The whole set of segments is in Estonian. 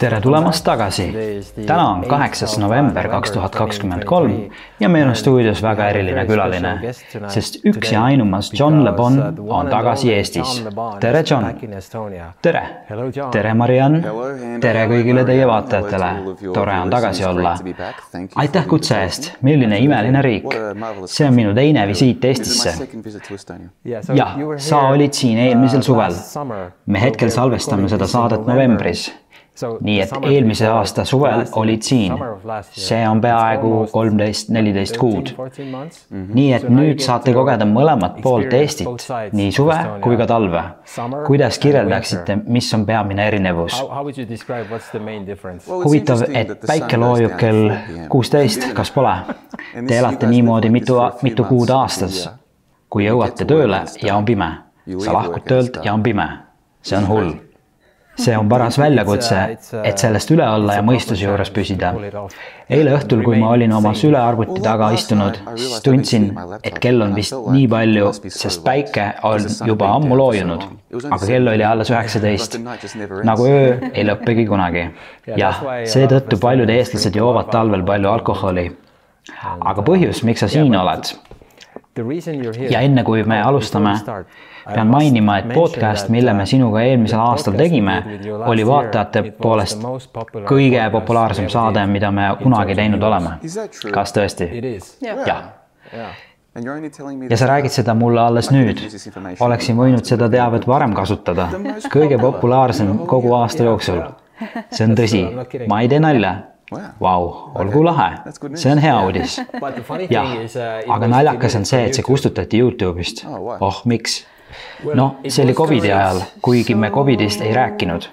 tere tulemast tagasi. täna on kaheksas november kaks tuhat kakskümmend kolm ja meil on stuudios väga eriline külaline, sest üks ja ainumas John Le Bon on tagasi Eestis. tere, John. tere. tere, Mariann. tere kõigile teie vaatajatele. tore on tagasi olla. aitäh kutse eest, milline imeline riik. see on minu teine visiit Eestisse. jah, sa olid siin eelmisel suvel. me hetkel salvestame seda saadet novembris nii et eelmise aasta suvel olid siin. see on peaaegu kolmteist, neliteist kuud. nii et nüüd saate kogeda mõlemat poolt Eestit, nii suve kui ka talve. kuidas kirjeldaksite, mis on peamine erinevus? huvitav, et päike loojub kell kuusteist, kas pole? Te elate niimoodi mitu, mitu kuud aastas. kui jõuate tööle ja on pime, sa lahkud töölt ja on pime, see on hull see on paras väljakutse, et sellest üle olla ja mõistuse juures püsida. eile õhtul, kui ma olin oma sülearvuti taga istunud, siis tundsin, et kell on vist nii palju, sest päike on juba ammu loojunud, aga kell oli alles üheksateist. nagu öö ei lõppegi kunagi. jah, seetõttu paljud eestlased joovad talvel palju alkoholi. aga põhjus, miks sa siin oled? Ja enne kui me alustame, pean mainima, et podcast, mille me sinuga eelmisel aastal tegime, oli vaatajate poolest kõige populaarsem saade, mida me kunagi teinud oleme. kas tõesti? jah ja sa räägid seda mulle alles nüüd. oleksin võinud seda teavet varem kasutada. kõige populaarsem kogu aasta jooksul. see on tõsi, ma ei tee nalja Vau, olgu lahe, see on hea uudis. jah, aga naljakas on see, et see kustutati Youtube'ist. oh, miks? noh, see oli Covidi ajal, kuigi me Covidist ei rääkinud.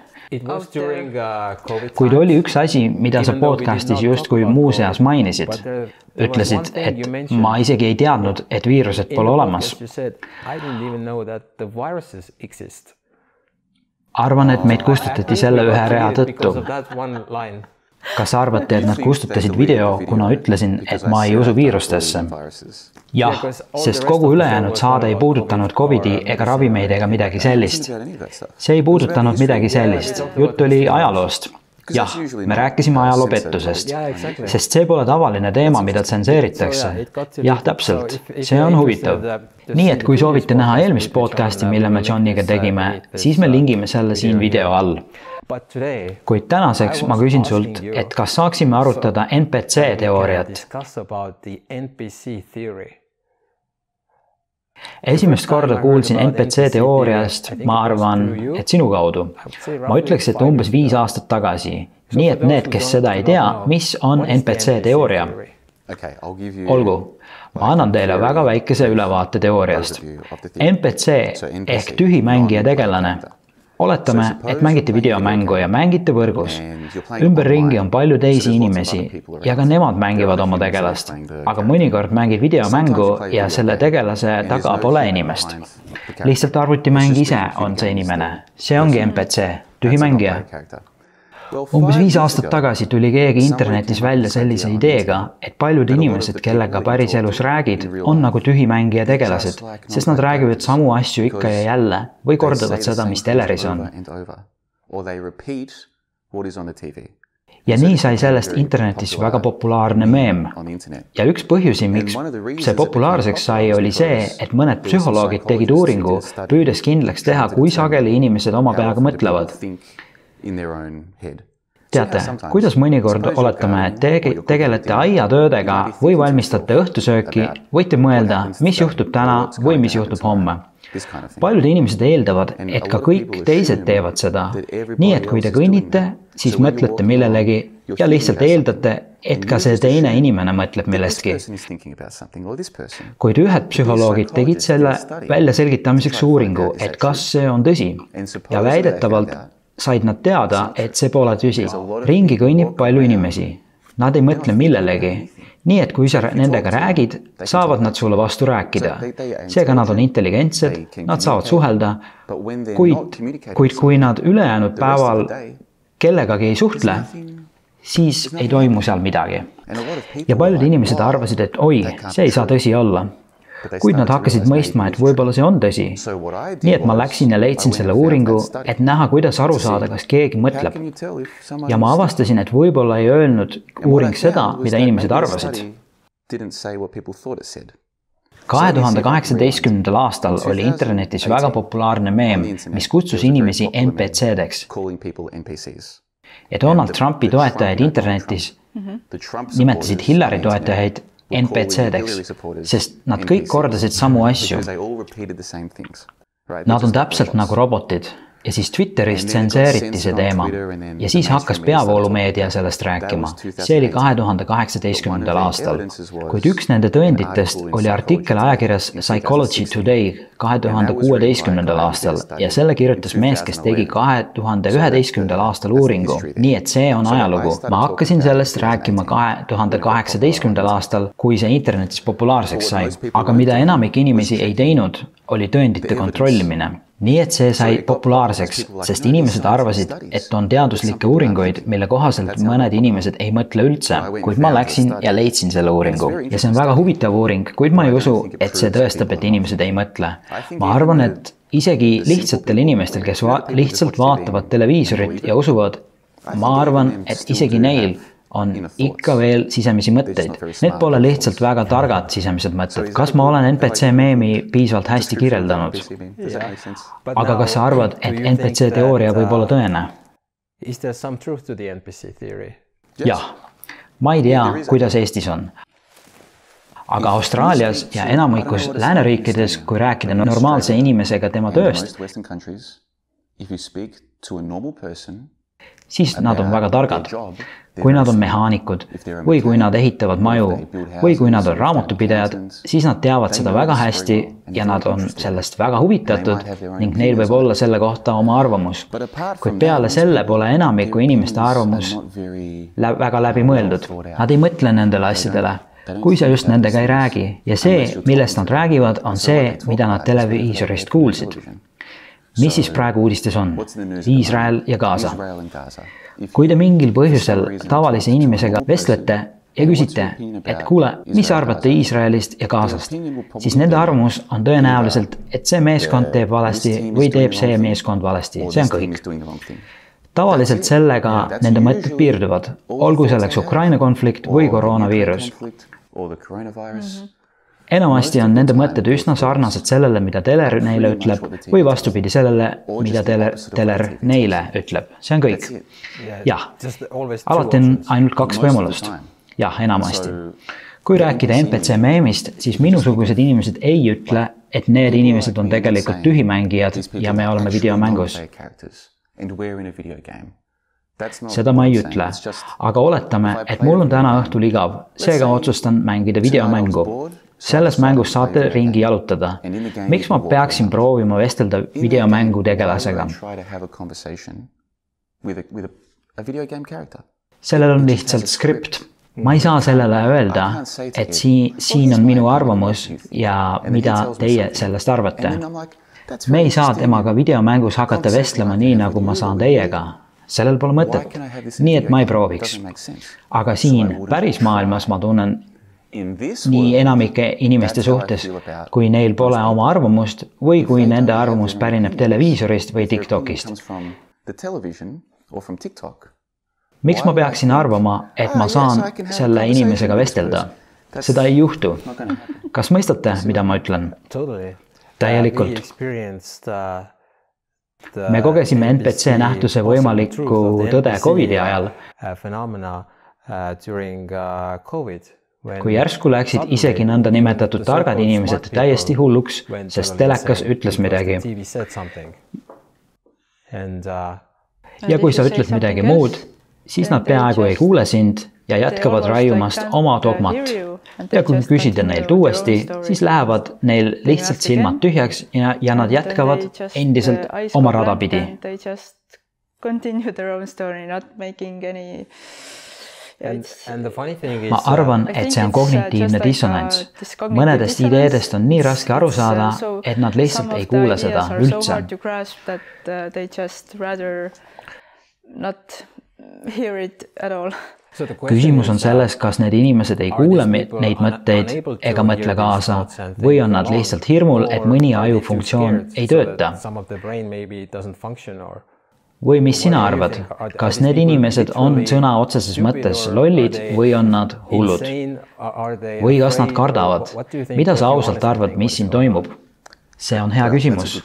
kuid oli üks asi, mida sa podcast'is justkui muuseas mainisid. ütlesid, et ma isegi ei teadnud, et viirused pole olemas. arvan, et meid kustutati selle ühe rea tõttu kas arvate, et nad kustutasid video, kuna ütlesin, et ma ei usu viirustesse? jah, sest kogu ülejäänud saade ei puudutanud Covidi ega ravimeid ega midagi sellist. see ei puudutanud midagi sellist, jutt oli ajaloost jah, me rääkisime ajaloopettusest, sest see pole tavaline teema, mida tsenseeritakse. jah, täpselt, see on huvitav. nii et kui soovite näha eelmist podcast'i, mille me Johniga tegime, siis me lingime selle siin video all kuid tänaseks ma küsin sult, et kas saaksime arutada NPC teooriat? esimest korda kuulsin NPC teooriast, ma arvan, et sinu kaudu. ma ütleks, et umbes viis aastat tagasi. nii et need, kes seda ei tea, mis on NPC teooria? olgu, ma annan teile väga väikese ülevaate teooriast. NPC ehk tühimängija tegelane oletame, et mängite videomängu ja mängite võrgus. ümberringi on palju teisi inimesi ja ka nemad mängivad oma tegelast, aga mõnikord mängid videomängu ja selle tegelase taga pole inimest. lihtsalt arvutimäng ise on see inimene, see ongi NPC, tühimängija umbes viis aastat tagasi tuli keegi internetis välja sellise ideega, et paljud inimesed, kellega päriselus räägid, on nagu tühimängija tegelased, sest nad räägivad samu asju ikka ja jälle või kordavad seda, mis teleris on. ja nii sai sellest internetis väga populaarne meem. ja üks põhjusi, miks see populaarseks sai, oli see, et mõned psühholoogid tegid uuringu, püüdes kindlaks teha, kui sageli inimesed oma peaga mõtlevad teate, kuidas mõnikord oletame, et te tegelete aiatöödega või valmistate õhtusööki, võite mõelda, mis juhtub täna või mis juhtub homme. paljud inimesed eeldavad, et ka kõik teised teevad seda. nii et kui te kõnnite, siis mõtlete millelegi ja lihtsalt eeldate, et ka see teine inimene mõtleb millestki. kuid ühed psühholoogid tegid selle väljaselgitamiseks uuringu, et kas see on tõsi. Ja väidetavalt said nad teada, et see pole tõsi. ringi kõnnib palju inimesi. Nad ei mõtle millelegi. nii et kui sa nendega räägid, saavad nad sulle vastu rääkida. seega nad on intelligentsed, nad saavad suhelda, kuid, kuid kui nad ülejäänud päeval kellegagi ei suhtle, siis ei toimu seal midagi. ja paljud inimesed arvasid, et oi, see ei saa tõsi olla kuid nad hakkasid mõistma, et võib-olla see on tõsi. nii et ma läksin ja leidsin selle uuringu, et näha, kuidas aru saada, kas keegi mõtleb. ja ma avastasin, et võib-olla ei öelnud uuring seda, mida inimesed arvasid. kahe tuhande kaheksateistkümnendal aastal oli internetis väga populaarne meem, mis kutsus inimesi NPC-deks. ja Donald Trumpi toetajaid internetis nimetasid Hillary toetajaid NPC-deks, sest nad kõik kordasid samu asju. Nad on täpselt nagu robotid ja siis Twitteris tsenseeriti see teema. Ja siis hakkas peavoolumeedia sellest rääkima. see oli kahe tuhande kaheksateistkümnendal aastal, kuid üks nende tõenditest oli artikkel ajakirjas Psychology Today kahe tuhande kuueteistkümnendal aastal. Ja selle kirjutas mees, kes tegi kahe tuhande üheteistkümnendal aastal uuringu, nii et see on ajalugu. ma hakkasin sellest rääkima kahe tuhande kaheksateistkümnendal aastal, kui see internetis populaarseks sai, aga mida enamik inimesi ei teinud, oli tõendite kontrollimine nii et see sai populaarseks, sest inimesed arvasid, et on teaduslikke uuringuid, mille kohaselt mõned inimesed ei mõtle üldse, kuid ma läksin ja leidsin selle uuringu ja see on väga huvitav uuring, kuid ma ei usu, et see tõestab, et inimesed ei mõtle. ma arvan, et isegi lihtsatel inimestel, kes va lihtsalt vaatavad televiisorit ja usuvad, ma arvan, et isegi neil on ikka veel sisemisi mõtteid. Need pole lihtsalt väga targad sisemised mõtted. kas ma olen NPC meemi piisavalt hästi kirjeldanud? aga kas sa arvad, et NPC teooria võib olla tõene? jah, ma ei tea, kuidas Eestis on. aga Austraalias ja enamikus lääneriikides, kui rääkida normaalse inimesega tema tööst, siis nad on väga targad. kui nad on mehaanikud või kui nad ehitavad maju või kui nad on raamatupidajad, siis nad teavad seda väga hästi ja nad on sellest väga huvitatud ning neil võib olla selle kohta oma arvamus. kuid peale selle pole enamiku inimeste arvamus lä väga läbimõeldud. Nad ei mõtle nendele asjadele. kui sa just nendega ei räägi ja see, millest nad räägivad, on see, mida nad televiisorist kuulsid. Mis siis praegu uudistes on? Iisrael ja Gaza. Kui te mingil põhjusel tavalise inimesega vestlete ja küsite, et kuule, mis arvate Iisraelist ja Gazast, siis nende arvamus on tõenäoliselt, et see meeskond teeb valesti või teeb see meeskond valesti, see on kõik. tavaliselt sellega nende mõtted piirduvad, olgu selleks Ukraina konflikt või koroonaviirus enamasti on nende mõtted üsna sarnased sellele, mida teler neile ütleb või vastupidi sellele, mida teler, teler neile ütleb, see on kõik. jah, alati on ainult kaks võimalust. jah, enamasti. kui rääkida NPC meemist, siis minusugused inimesed ei ütle, et need inimesed on tegelikult tühimängijad ja me oleme videomängus seda ma ei ütle, aga oletame, et mul on täna õhtul igav, seega otsustan mängida videomängu selles mängus saate ringi jalutada. miks ma peaksin proovima vestelda videomängu tegelasega? sellel on lihtsalt skript. ma ei saa sellele öelda, et siin, siin on minu arvamus ja mida teie sellest arvate. me ei saa temaga videomängus hakata vestlema nii, nagu ma saan teiega sellel pole mõtet. nii et ma ei prooviks. aga siin päris maailmas ma tunnen nii enamike inimeste suhtes, kui neil pole oma arvamust või kui nende arvamus pärineb televiisorist või Tiktokist. miks ma peaksin arvama, et ma saan selle inimesega vestelda? seda ei juhtu. kas mõistate, mida ma ütlen? täielikult. me kogesime NPC nähtuse võimalikku tõde Covidi ajal. Uh, uh, kui järsku läksid isegi nõndanimetatud targad inimesed täiesti hulluks, sest telekas ütles midagi. ja kui sa ütled midagi muud, siis nad peaaegu ei kuule sind ja jätkavad raiumast oma dogmat. ja kui küsida neilt uuesti, siis lähevad neil lihtsalt silmad tühjaks ja, ja nad jätkavad endiselt oma rada pidi. Continue their own story, not making any ma arvan, et see on uh, kognitiivne dissonants. mõnedest ideedest on nii raske aru saada, et nad lihtsalt ei kuule seda üldse. küsimus on selles, kas need inimesed ei kuule neid mõtteid ega mõtle kaasa või on nad lihtsalt hirmul, et mõni ajufunktsioon ei tööta või mis sina arvad, kas need inimesed on sõna otseses mõttes lollid või on nad hullud? või kas nad kardavad? mida sa ausalt arvad, mis siin toimub? see on hea küsimus.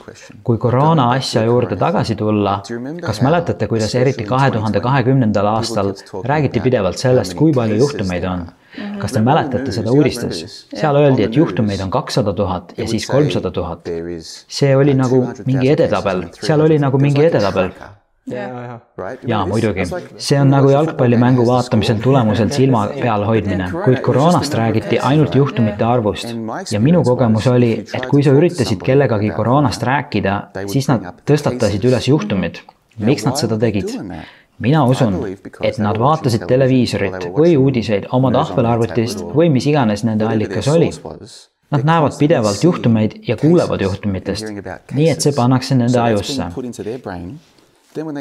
kui koroona asja juurde tagasi tulla, kas mäletate, kuidas eriti kahe tuhande kahekümnendal aastal räägiti pidevalt sellest, kui palju juhtumeid on? kas te mäletate seda uudistes? seal öeldi, et juhtumeid on kakssada tuhat ja siis kolmsada tuhat. see oli nagu mingi edetabel, seal oli nagu mingi edetabel jaa, muidugi. see on nagu jalgpallimängu vaatamisel tulemusel silma peal hoidmine, kuid koroonast räägiti ainult juhtumite arvust. ja minu kogemus oli, et kui sa üritasid kellegagi koroonast rääkida, siis nad tõstatasid üles juhtumid. miks nad seda tegid? mina usun, et nad vaatasid televiisorit või uudiseid oma tahvelarvutist või mis iganes nende allikas oli. Nad näevad pidevalt juhtumeid ja kuulevad juhtumitest, nii et see pannakse nende ajusse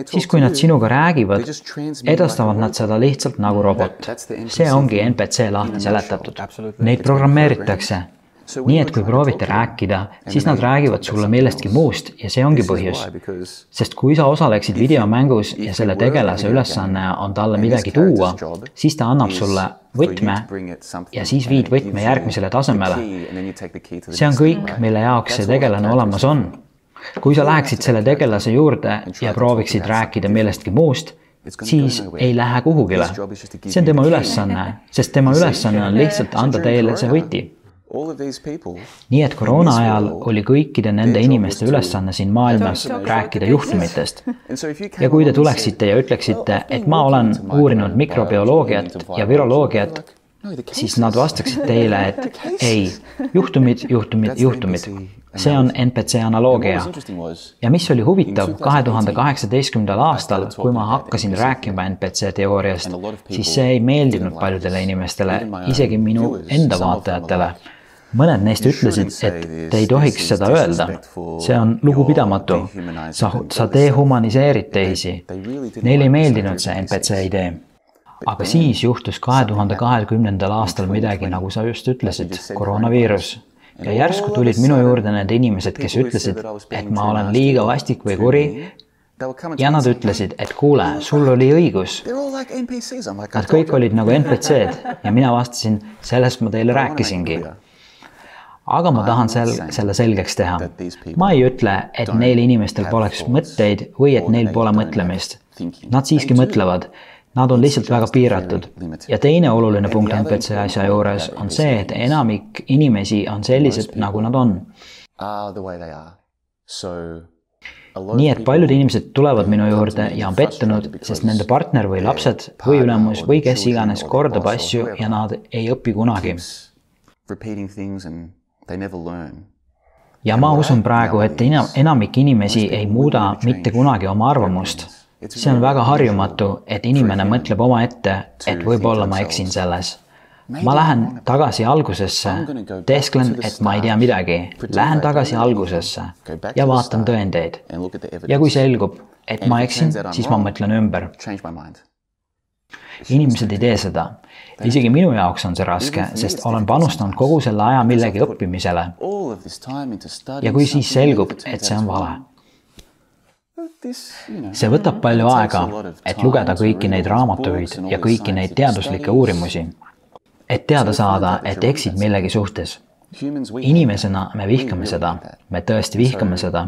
siis, kui nad sinuga räägivad, edastavad nad seda lihtsalt nagu robot. see ongi NPC lahti seletatud. Neid programmeeritakse. nii et kui proovite rääkida, siis nad räägivad sulle millestki muust ja see ongi põhjus. sest kui sa osaleksid videomängus ja selle tegelase ülesanne on talle midagi tuua, siis ta annab sulle võtme ja siis viid võtme järgmisele tasemele. see on kõik, mille jaoks see tegelane olemas on kui sa läheksid selle tegelase juurde ja prooviksid rääkida millestki muust, siis ei lähe kuhugile. see on tema ülesanne, sest tema ülesanne on lihtsalt anda teile see võti. nii et koroona ajal oli kõikide nende inimeste ülesanne siin maailmas rääkida juhtumitest. ja kui te tuleksite ja ütleksite, et ma olen uurinud mikrobioloogiat ja viroloogiat, siis nad vastaksid teile, et ei, juhtumid, juhtumid, juhtumid. see on NPC analoogia. ja mis oli huvitav, kahe tuhande kaheksateistkümnendal aastal, kui ma hakkasin rääkima NPC teooriast, siis see ei meeldinud paljudele inimestele, isegi minu enda vaatajatele. mõned neist ütlesid, et te ei tohiks seda öelda. see on lugupidamatu. sa, sa dehumaniseerid teisi. Neile ei meeldinud see NPC idee aga siis juhtus kahe tuhande kahekümnendal aastal midagi, nagu sa just ütlesid, koroonaviirus ja järsku tulid minu juurde need inimesed, kes ütlesid, et ma olen liiga vastik või kuri. ja nad ütlesid, et kuule, sul oli õigus. Nad kõik olid nagu NPC-d ja mina vastasin, sellest ma teile rääkisingi aga ma tahan sel-, selle selgeks teha. ma ei ütle, et neil inimestel poleks mõtteid või et neil pole mõtlemist. Nad siiski mõtlevad Nad on lihtsalt väga piiratud. ja teine oluline punkt NPC asja juures on see, et enamik inimesi on sellised, nagu nad on. nii et paljud inimesed tulevad minu juurde ja on pettunud, sest nende partner või lapsed või ülemus või kes iganes kordab asju ja nad ei õpi kunagi. ja ma usun praegu, et enamik inimesi ei muuda mitte kunagi oma arvamust see on väga harjumatu, et inimene mõtleb omaette, et võib-olla ma eksin selles. ma lähen tagasi algusesse, teesklen, et ma ei tea midagi, lähen tagasi algusesse ja vaatan tõendeid. ja kui selgub, et ma eksin, siis ma mõtlen ümber. inimesed ei tee seda. isegi minu jaoks on see raske, sest olen panustanud kogu selle aja millegi õppimisele. ja kui siis selgub, et see on vale see võtab palju aega, et lugeda kõiki neid raamatuid ja kõiki neid teaduslikke uurimusi. et teada saada, et eksid millegi suhtes. inimesena me vihkame seda, me tõesti vihkame seda.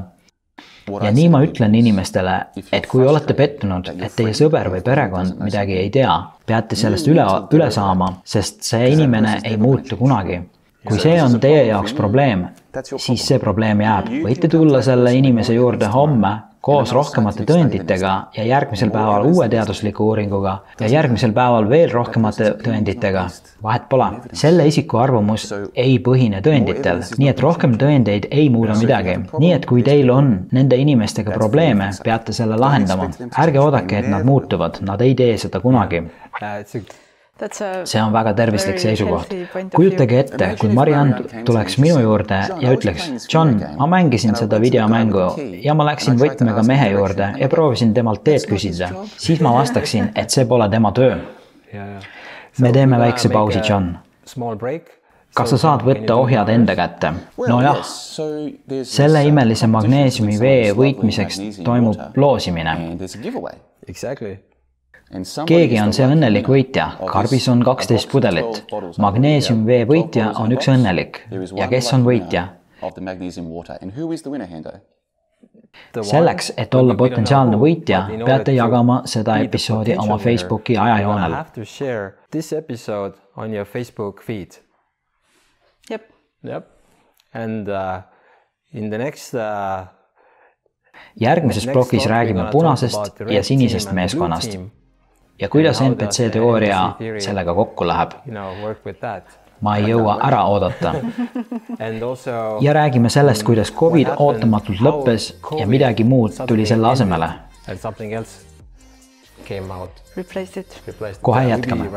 ja nii ma ütlen inimestele, et kui olete pettunud, et teie sõber või perekond midagi ei tea, peate sellest üle, üle saama, sest see inimene ei muutu kunagi. Kui see on teie jaoks probleem, siis see probleem jääb. võite tulla selle inimese juurde homme koos rohkemate tõenditega ja järgmisel päeval uue teadusliku uuringuga ja järgmisel päeval veel rohkemate tõenditega. vahet pole, selle isiku arvamus ei põhine tõenditel, nii et rohkem tõendeid ei muuda midagi. nii et kui teil on nende inimestega probleeme, peate selle lahendama. ärge oodake, et nad muutuvad, nad ei tee seda kunagi see on väga tervislik seisukoht. kujutage ette, kui Mariann tuleks minu juurde ja ütleks, John, ma mängisin seda videomängu ja ma läksin võtmega mehe juurde ja proovisin temalt teed küsida, siis ma vastaksin, et see pole tema töö. me teeme väikse pausi, John. kas sa saad võtta ohjad enda kätte? nojah, selle imelise magneesiumi vee võitmiseks toimub loosimine. Keegi on see õnnelik võitja, karbis on kaksteist pudelit. magneesiumvee võitja on üks õnnelik ja kes on võitja? selleks, et olla potentsiaalne võitja, peate jagama seda episoodi oma Facebooki ajajoonel. Yep. Yep. And uh, in the next uh, järgmises plokis räägime punasest ja sinisest meeskonnast ja kuidas NPC teooria sellega kokku läheb. ma ei jõua ära oodata. ja räägime sellest, kuidas Covid ootamatult lõppes ja midagi muud tuli selle asemele. Kohe jätkame